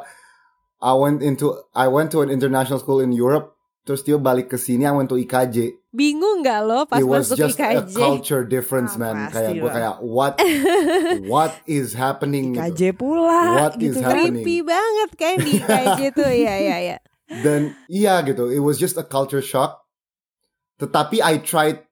I went into, I went to an international school in Europe, terus dia balik ke sini, I went to IKJ. Bingung nggak lo pas It was masuk just a IKJ? culture difference, Ah, man. Kayak gue kayak what, what is happening? gitu. KJ pula What is gitu kan. happening? Creepy banget kan di IKJ tuh, ya ya ya. Dan iya gitu, it was just a culture shock. Tetapi I tried,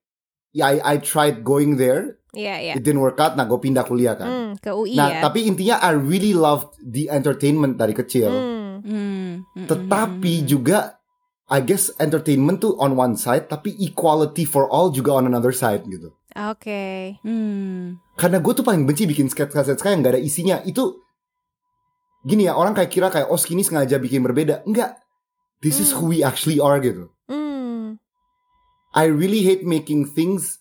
ya I, I tried going there, Iya iya. it didn't work out. Nah, gue pindah kuliah kan. Hmm, ke UI nah, ya. tapi intinya I really loved the entertainment dari kecil. Hmm. Hmm, hmm, Tetapi juga I guess entertainment tuh on one side, tapi equality for all juga on another side gitu. Oke. hmm. Karena gue tuh paling benci bikin sketsa-sketsa yang gak ada isinya. Itu gini ya, orang kayak kira kayak oh skinny sengaja bikin berbeda. Enggak. This is who we actually are gitu. I really hate making things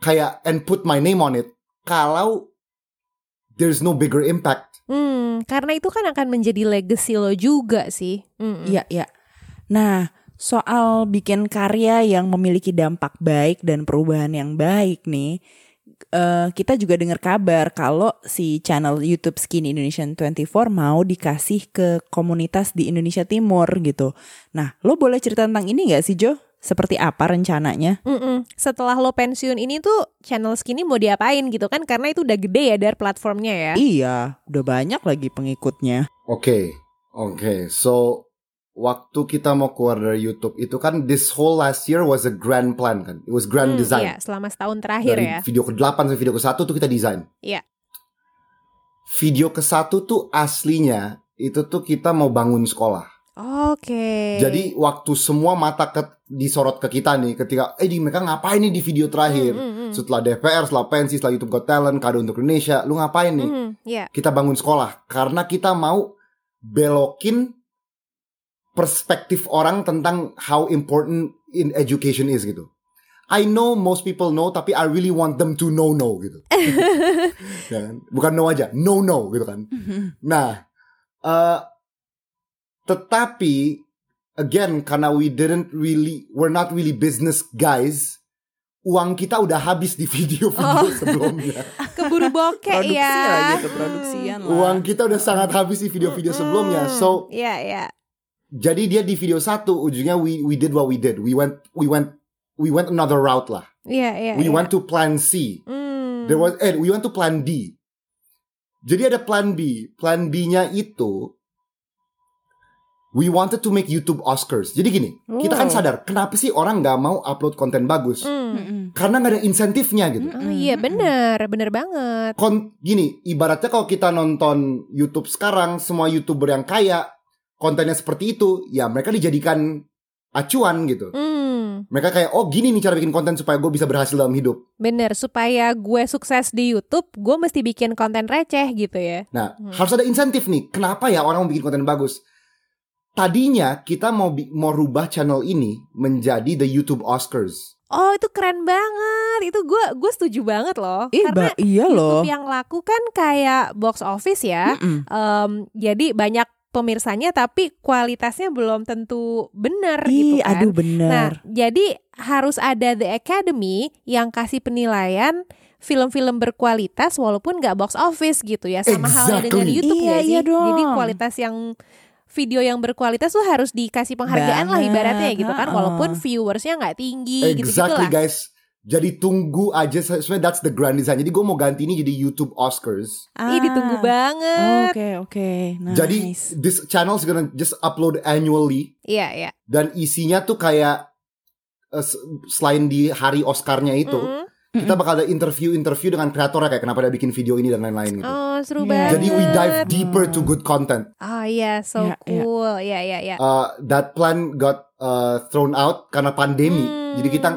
kayak and put my name on it kalau there's no bigger impact. Hmm, karena itu kan akan menjadi legacy lo juga sih. Hmm. Iya, iya. Nah, soal bikin karya yang memiliki dampak baik dan perubahan yang baik nih, eh, kita juga dengar kabar kalau si channel YouTube Skin Indonesian 24 mau dikasih ke komunitas di Indonesia Timur gitu. Nah, lo boleh cerita tentang ini gak sih Jo? Seperti apa rencananya? Mm-mm. Setelah lo pensiun ini tuh channel Skinny mau diapain gitu kan? Karena itu udah gede ya dari platformnya ya. Iya, udah banyak lagi pengikutnya. Oke, oke. So waktu kita mau keluar dari YouTube itu kan this whole last year was a grand plan kan. It was grand Hmm, design. Iya, selama setahun terakhir Dari ya. video ke-8 sampai video ke-1 tuh kita desain. Iya. Video ke-1 tuh aslinya itu tuh kita mau bangun sekolah. Oke. Jadi waktu semua mata ke, disorot ke kita nih ketika eh di mereka ngapain nih di video terakhir? Hmm, hmm, hmm. Setelah DPR, setelah pensi, setelah YouTube Got Talent, kado untuk Indonesia, lu ngapain nih? Mhm, Iya. Kita bangun sekolah karena kita mau belokin perspektif orang tentang how important in education is gitu. I know most people know, tapi I really want them to know no gitu. Ya kan? Bukan no aja, no no gitu kan. Nah, eh tetapi again karena we didn't really, we're not really business guys, uang kita udah habis di video-video sebelumnya. Keburu bokeh Produksi ya. lagi keproduksian lah. Uang kita udah sangat habis di video-video sebelumnya. So Iya, iya. jadi dia di video satu ujungnya we we did what we did. We went we went we went another route lah. Iya, iya. We iya. went to plan C. Hmm. There was eh we went to plan D. Jadi ada plan B. Plan B-nya itu we wanted to make YouTube Oscars. Jadi gini, kita kan sadar kenapa sih orang nggak mau upload konten bagus? Mm-mm. Karena nggak ada insentifnya gitu. Oh, iya bener, bener banget. Kon gini, ibaratnya kalau kita nonton YouTube sekarang, semua YouTuber yang kaya kontennya seperti itu, ya mereka dijadikan acuan gitu. Hmm, Mereka kayak, oh gini nih cara bikin konten supaya gue bisa berhasil dalam hidup. bener. Supaya gue sukses di YouTube, gue mesti bikin konten receh gitu ya. Nah, harus ada insentif nih. Kenapa ya orang mau bikin konten bagus? Tadinya kita mau mau rubah channel ini menjadi the YouTube Oscars. Oh itu keren banget. Itu gue gue setuju banget loh. Ih, Karena iya loh. YouTube yang laku kan kayak box office ya. Mm-mm. Em, jadi banyak pemirsanya tapi kualitasnya belum tentu benar gitu kan. aduh Nah, bener. jadi harus ada The Academy yang kasih penilaian film-film berkualitas walaupun nggak box office gitu ya. Sama halnya dengan Exactly. YouTube Iya, nggak sih? iya dong. Jadi kualitas yang video yang berkualitas tuh harus dikasih penghargaan lah Banget, ibaratnya gitu kan. Walaupun viewersnya nggak tinggi gitu-gitu exactly lah. guys. Jadi tunggu aja. Sebenarnya that's the grand design. Jadi gue mau ganti ini jadi YouTube Oscars. Ih ditunggu Ah. banget. Oke, oke. Nice. Jadi this channel is gonna just upload annually. Iya, iya. Dan isinya tuh kayak s- selain di hari Oscarnya itu, Mm-mm. Kita bakal ada interview-interview dengan kreatornya kayak kenapa dia bikin video ini dan lain-lain gitu. Oh, seru Iya. banget. Jadi we dive deeper to good content. Oh iya, so Ya, ya. cool. Iya, iya, iya. Uh, that plan got uh, thrown out karena pandemi. Hmm. Jadi kita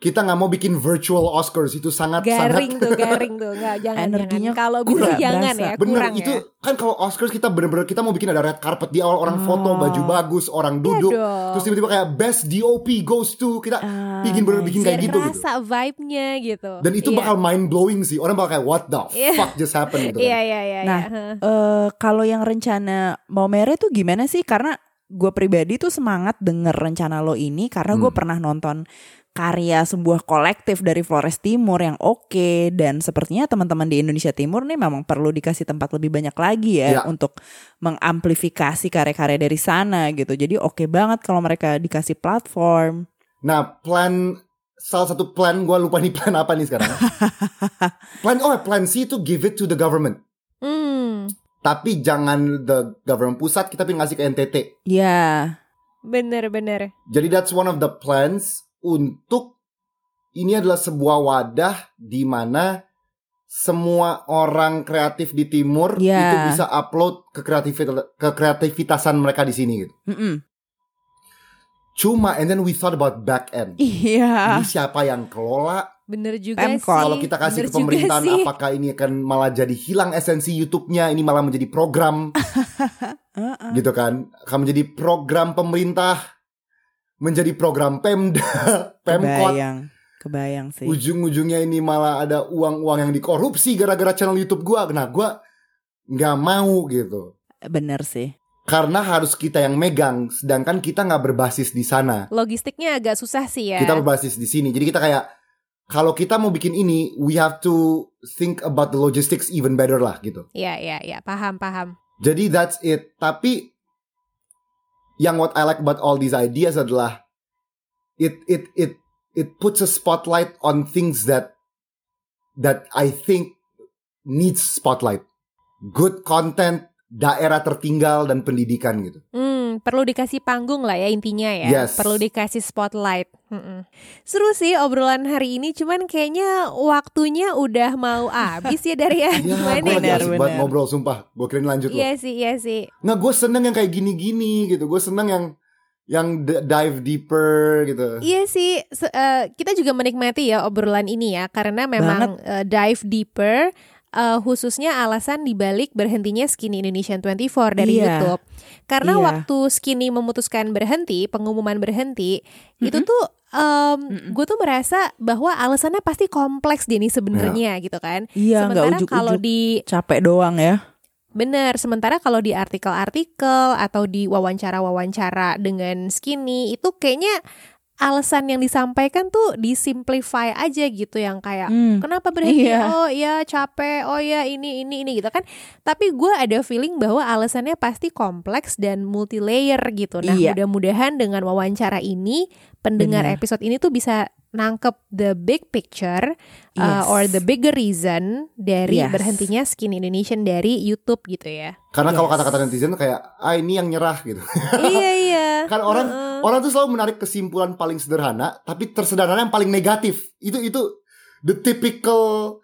kita nggak mau bikin virtual Oscars itu sangat garing sangat tuh, garing tuh. Nggak, jangan, Energinya. Kalau bisa kurang jangan berasa. ya, Bener kurang itu ya. kan kalau Oscars kita bener-bener kita mau bikin ada red carpet di awal orang foto Oh. baju bagus orang duduk Iya dong. terus tiba-tiba kayak best DOP goes to kita Ah, bikin bener bikin kayak gitu gitu rasa vibe-nya gitu. dan itu Iya. bakal mind blowing sih orang bakal kayak what the Iya. fuck just happened gitu Iya, kan. iya, iya. Nah, eh kalau yang rencana mau mere tuh gimana sih? Karena gue pribadi tuh semangat denger rencana lo ini karena gue Hmm. pernah nonton karya sebuah kolektif dari Flores Timur yang oke dan sepertinya teman-teman di Indonesia Timur nih memang perlu dikasih tempat lebih banyak lagi ya Ya. untuk mengamplifikasi karya-karya dari sana gitu. Jadi oke banget kalau mereka dikasih platform. nah plan salah satu plan gue lupa nih plan apa nih sekarang plan oh plan C itu give it to the government Hmm, tapi jangan the government pusat kita pengen ngasih ke NTT Ya, bener-bener. Jadi that's one of the plans untuk ini adalah sebuah wadah di mana semua orang kreatif di timur Ya. itu bisa upload ke kreativit- ke kreativitasan mereka di sini gitu. Mm-mm. Cuma and then we thought about back end. iya. Ini siapa yang kelola? Bener juga Pemkot. sih. Kalau kita kasih Bener ke pemerintahan apakah ini akan malah jadi hilang esensi YouTube-nya, ini malah menjadi program Heeh. gitu kan. Akan menjadi program pemerintah menjadi program Pemda, Pemkot. Kebayang, kebayang sih. ujung-ujungnya ini malah ada uang-uang yang dikorupsi gara-gara channel YouTube gua. Nah, gua nggak mau gitu. Bener sih. Karena harus kita yang megang, sedangkan kita nggak berbasis di sana. Logistiknya agak susah sih ya. Kita berbasis di sini. Jadi kita kayak kalau kita mau bikin ini, we have to think about the logistics even better lah gitu. Iya, iya, iya. Paham, paham. Jadi that's it. Tapi yang what I like about all these ideas adalah it it it it puts a spotlight on things that that I think needs spotlight. Good content, daerah tertinggal dan pendidikan gitu. Hmm, perlu dikasih panggung lah ya intinya ya. Yes. Perlu dikasih spotlight. Mm-mm. Seru sih obrolan hari ini, cuman kayaknya waktunya udah mau habis ya dari ya. Ya, Gimana gue lagi asik banget ngobrol sumpah. Gue kirain lanjut loh. Iya sih, iya sih. Nggak, gue seneng yang kayak gini-gini gitu. Gue seneng yang yang dive deeper gitu. Iya sih, se- eh, kita juga menikmati ya obrolan ini ya, karena memang eh, dive deeper eh, khususnya alasan dibalik berhentinya Skinny Indonesian 24 dari Iya. YouTube. Karena Iya. waktu Skinny memutuskan berhenti, pengumuman berhenti, itu tuh gue tuh merasa bahwa alasannya pasti kompleks deh nih sebenarnya gitu kan. Iya, nggak Sementara kalau di Capek doang ya. Bener, sementara kalau di artikel-artikel atau di wawancara-wawancara dengan Skinny itu kayaknya alasan yang disampaikan tuh disimplify aja gitu yang kayak Hmm, kenapa berhenti iya. oh ya capek oh ya ini ini ini gitu kan tapi gue ada feeling bahwa alasannya pasti kompleks dan multi layer gitu nah Iya. mudah-mudahan dengan wawancara ini pendengar Benar. episode ini tuh bisa nangkep the big picture uh, Yes. or the bigger reason dari Yes. berhentinya Skin Indonesian dari YouTube gitu ya Karena kalau Yes. kata-kata netizen kayak ah ini yang nyerah gitu. iya iya kan orang Heeh. Orang tuh selalu menarik kesimpulan paling sederhana tapi tersederhana yang paling negatif. Itu itu the typical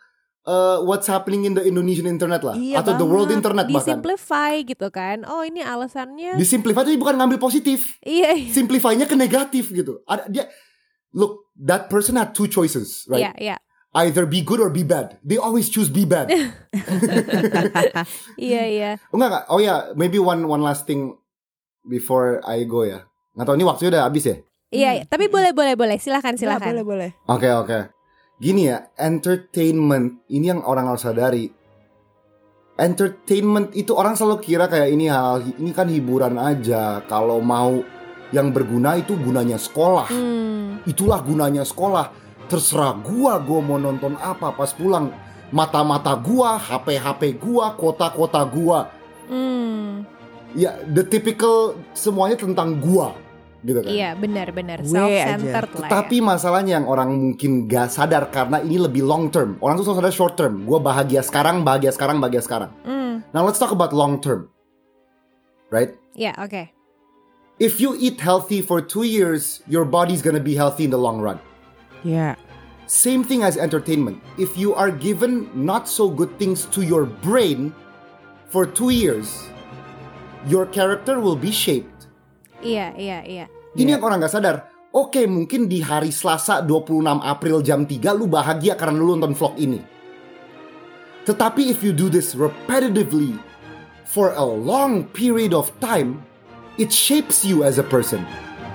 uh, what's happening in the Indonesian internet lah Iya atau the world banget. internet bahkan. disimplify gitu kan oh ini alasannya Disimplify itu bukan ngambil positif. iya iya Simplify-nya ke negatif gitu. Ada dia look that person had two choices, right? iya iya Either be good or be bad. They always choose be bad. iya iya Oh, enggak, enggak. Oh ya, maybe one one last thing before I go ya. Nggak tahu ini waktunya udah habis ya? iya iya. tapi boleh boleh boleh silakan Nggak, silakan boleh boleh. Oke, oke. Gini ya, entertainment ini yang orang harus sadari. Entertainment itu orang selalu kira kayak ini hal ini kan hiburan aja. Kalau mau yang berguna itu gunanya sekolah. Hmm, Itulah gunanya sekolah. Terserah gua, gua mau nonton apa pas pulang. Mata-mata gua, HP-HP gua, kota-kota gua. hmm. Ya, the typical semuanya tentang gua, gitu kan. iya benar benar Gue self centered lah ya. Tapi masalahnya yang orang mungkin gak sadar karena ini lebih long term. Orang tuh selalu sadar short term. Gue bahagia sekarang, bahagia sekarang, bahagia sekarang. Hmm, Now let's talk about long term. Right? ya oke If you eat healthy for two years, your body's gonna be healthy in the long run. Ya. Same thing as entertainment. If you are given not so good things to your brain for two years, your character will be shaped. iya iya iya Ini yang orang gak sadar. Oke, mungkin di hari Selasa 26 April jam 3 lu bahagia karena lu nonton vlog ini. Tetapi if you do this repetitively for a long period of time, it shapes you as a person.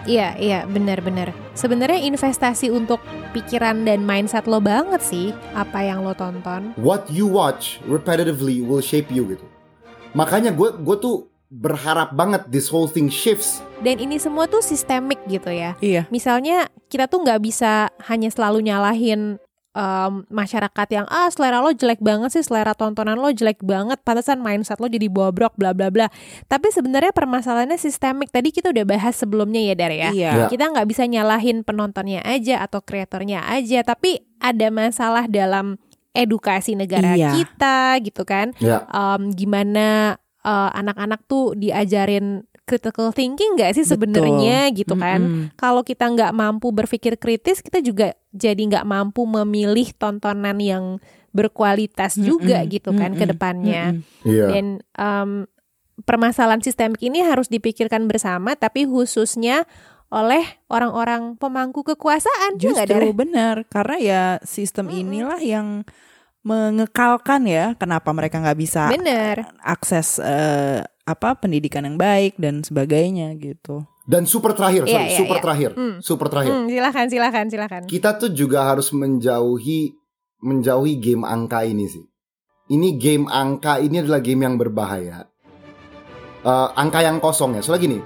Iya, iya, benar-benar. Sebenarnya investasi untuk pikiran dan mindset lo banget sih apa yang lo tonton. What you watch repetitively will shape you gitu. Makanya gue gue tuh berharap banget this whole thing shifts. Dan ini semua tuh sistemik gitu ya. Iya. Misalnya kita tuh nggak bisa hanya selalu nyalahin em, masyarakat yang ah selera lo jelek banget sih, selera tontonan lo jelek banget, pantesan mindset lo jadi bobrok bla bla bla. Tapi sebenarnya permasalahannya sistemik. Tadi kita udah bahas sebelumnya ya Dar ya. Iya. Ya. Kita nggak bisa nyalahin penontonnya aja atau kreatornya aja, tapi ada masalah dalam edukasi negara Iya. kita gitu kan. Ya. Em, gimana eh, anak-anak tuh diajarin critical thinking nggak sih sebenarnya gitu kan? Mm-mm. Kalau kita nggak mampu berpikir kritis, kita juga jadi nggak mampu memilih tontonan yang berkualitas juga Mm-mm. gitu kan ke Mm-mm. depannya. Mm-mm. Iya. Dan em, permasalahan sistemik ini harus dipikirkan bersama, tapi khususnya oleh orang-orang pemangku kekuasaan juga Dar? Justru benar karena ya sistem inilah yang mengekalkan ya kenapa mereka nggak bisa Bener. akses eh, apa pendidikan yang baik dan sebagainya gitu. Dan super terakhir, Iya, sorry, iya, super iya. terakhir, Hmm. super terakhir. Hmm, silakan, silakan, silakan. kita tuh juga harus menjauhi menjauhi game angka ini sih. Ini game angka ini adalah game yang berbahaya. Eh, angka yang kosong ya. Soalnya gini,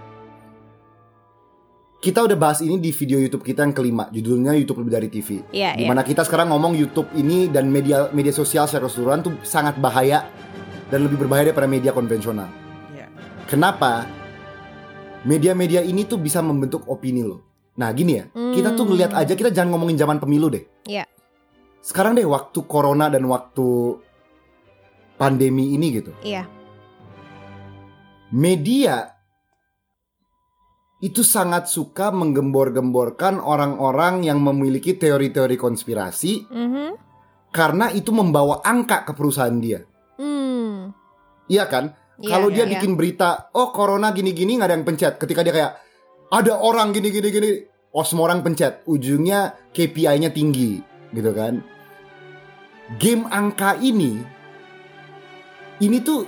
kita udah bahas ini di video YouTube kita yang kelima, judulnya YouTube lebih dari TV. Iya, iya. Di mana kita sekarang ngomong YouTube ini dan media media sosial secara keseluruhan tuh sangat bahaya dan lebih berbahaya daripada media konvensional. Iya. Kenapa? Media-media ini tuh bisa membentuk opini lo. Nah gini ya, kita tuh Hmm. ngeliat aja kita jangan ngomongin zaman pemilu deh. Iya. Sekarang deh waktu corona dan waktu pandemi ini gitu. Iya. Media itu sangat suka menggembor-gemborkan orang-orang yang memiliki teori-teori konspirasi Mhm. karena itu membawa angka ke perusahaan dia. Hmm. Iya kan? Iya, Kalau iya, dia iya. bikin berita, oh corona gini-gini nggak ada yang pencet. Ketika dia kayak ada orang gini-gini gini, oh semua orang pencet. Ujungnya KPI-nya tinggi, gitu kan? Game angka ini ini tuh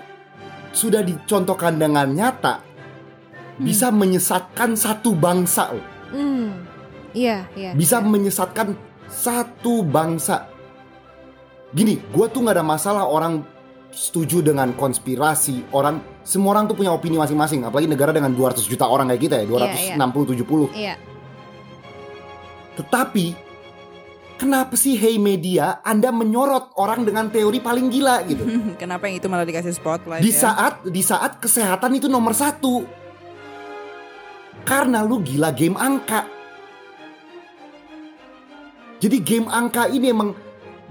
sudah dicontohkan dengan nyata bisa menyesatkan satu bangsa loh. Hmm. Iya, iya. bisa menyesatkan satu bangsa. Gini, gue tuh nggak ada masalah orang setuju dengan konspirasi. Orang semua orang tuh punya opini masing-masing. Apalagi negara dengan 200 juta orang kayak kita ya, 260 70. Iya. Tetapi kenapa sih hey media Anda menyorot orang dengan teori paling gila gitu? Kenapa yang itu malah dikasih spotlight di ya? saat di saat kesehatan itu nomor satu. Karena lu gila game angka. Jadi game angka ini emang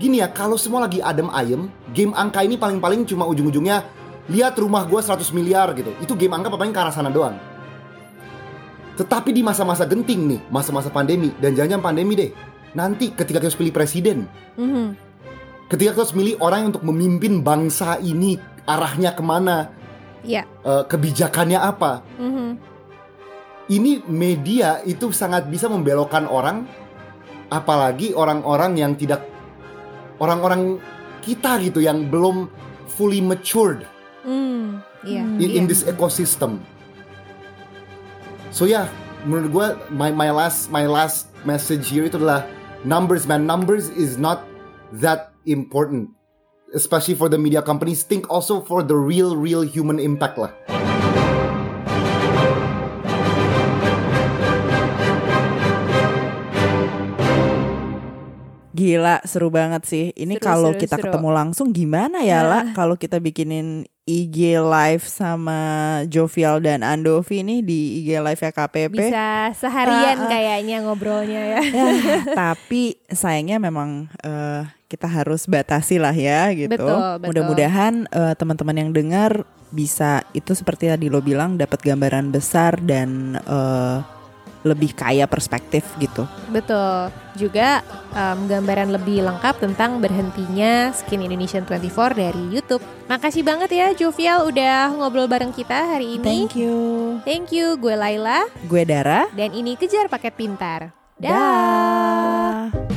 gini ya, kalau semua lagi adem ayem, game angka ini paling-paling cuma ujung-ujungnya lihat rumah gua 100 miliar gitu. Itu game angka paling ke arah sana doang. Tetapi di masa-masa genting nih, masa-masa pandemi dan jangan-jangan pandemi deh. Nanti ketika kita harus pilih presiden, Mhm. ketika kita harus milih orang yang untuk memimpin bangsa ini arahnya ke mana, Iya. eh, kebijakannya apa, Mhm. Ini media itu sangat bisa membelokkan orang apalagi orang-orang yang tidak orang-orang kita gitu yang belum fully matured Hmm. Iya. in, in this ecosystem. So ya, menurut gue my my last my last message here itu adalah numbers man. Numbers is not that important. Especially for the media companies, think also for the real real human impact lah. Gila, seru banget sih. Ini kalau kita seru. ketemu langsung gimana ya Nah. lah kalau kita bikinin IG live sama Jovial dan Andovi nih di IG live ya KPP. Bisa seharian Ah, ah. kayaknya ngobrolnya ya. Ya, tapi sayangnya memang eh, kita harus batasi lah ya gitu. Betul, betul. Mudah-mudahan eh, teman-teman yang dengar bisa itu seperti tadi lo bilang dapat gambaran besar dan eh, lebih kaya perspektif gitu. Betul. Juga em, gambaran lebih lengkap tentang berhentinya Skin Indonesian 24 dari YouTube. Makasih banget ya Jovial udah ngobrol bareng kita hari ini. Thank you. Thank you. Gue Laila Gue Dara. dan ini kejar paket pintar. Dah.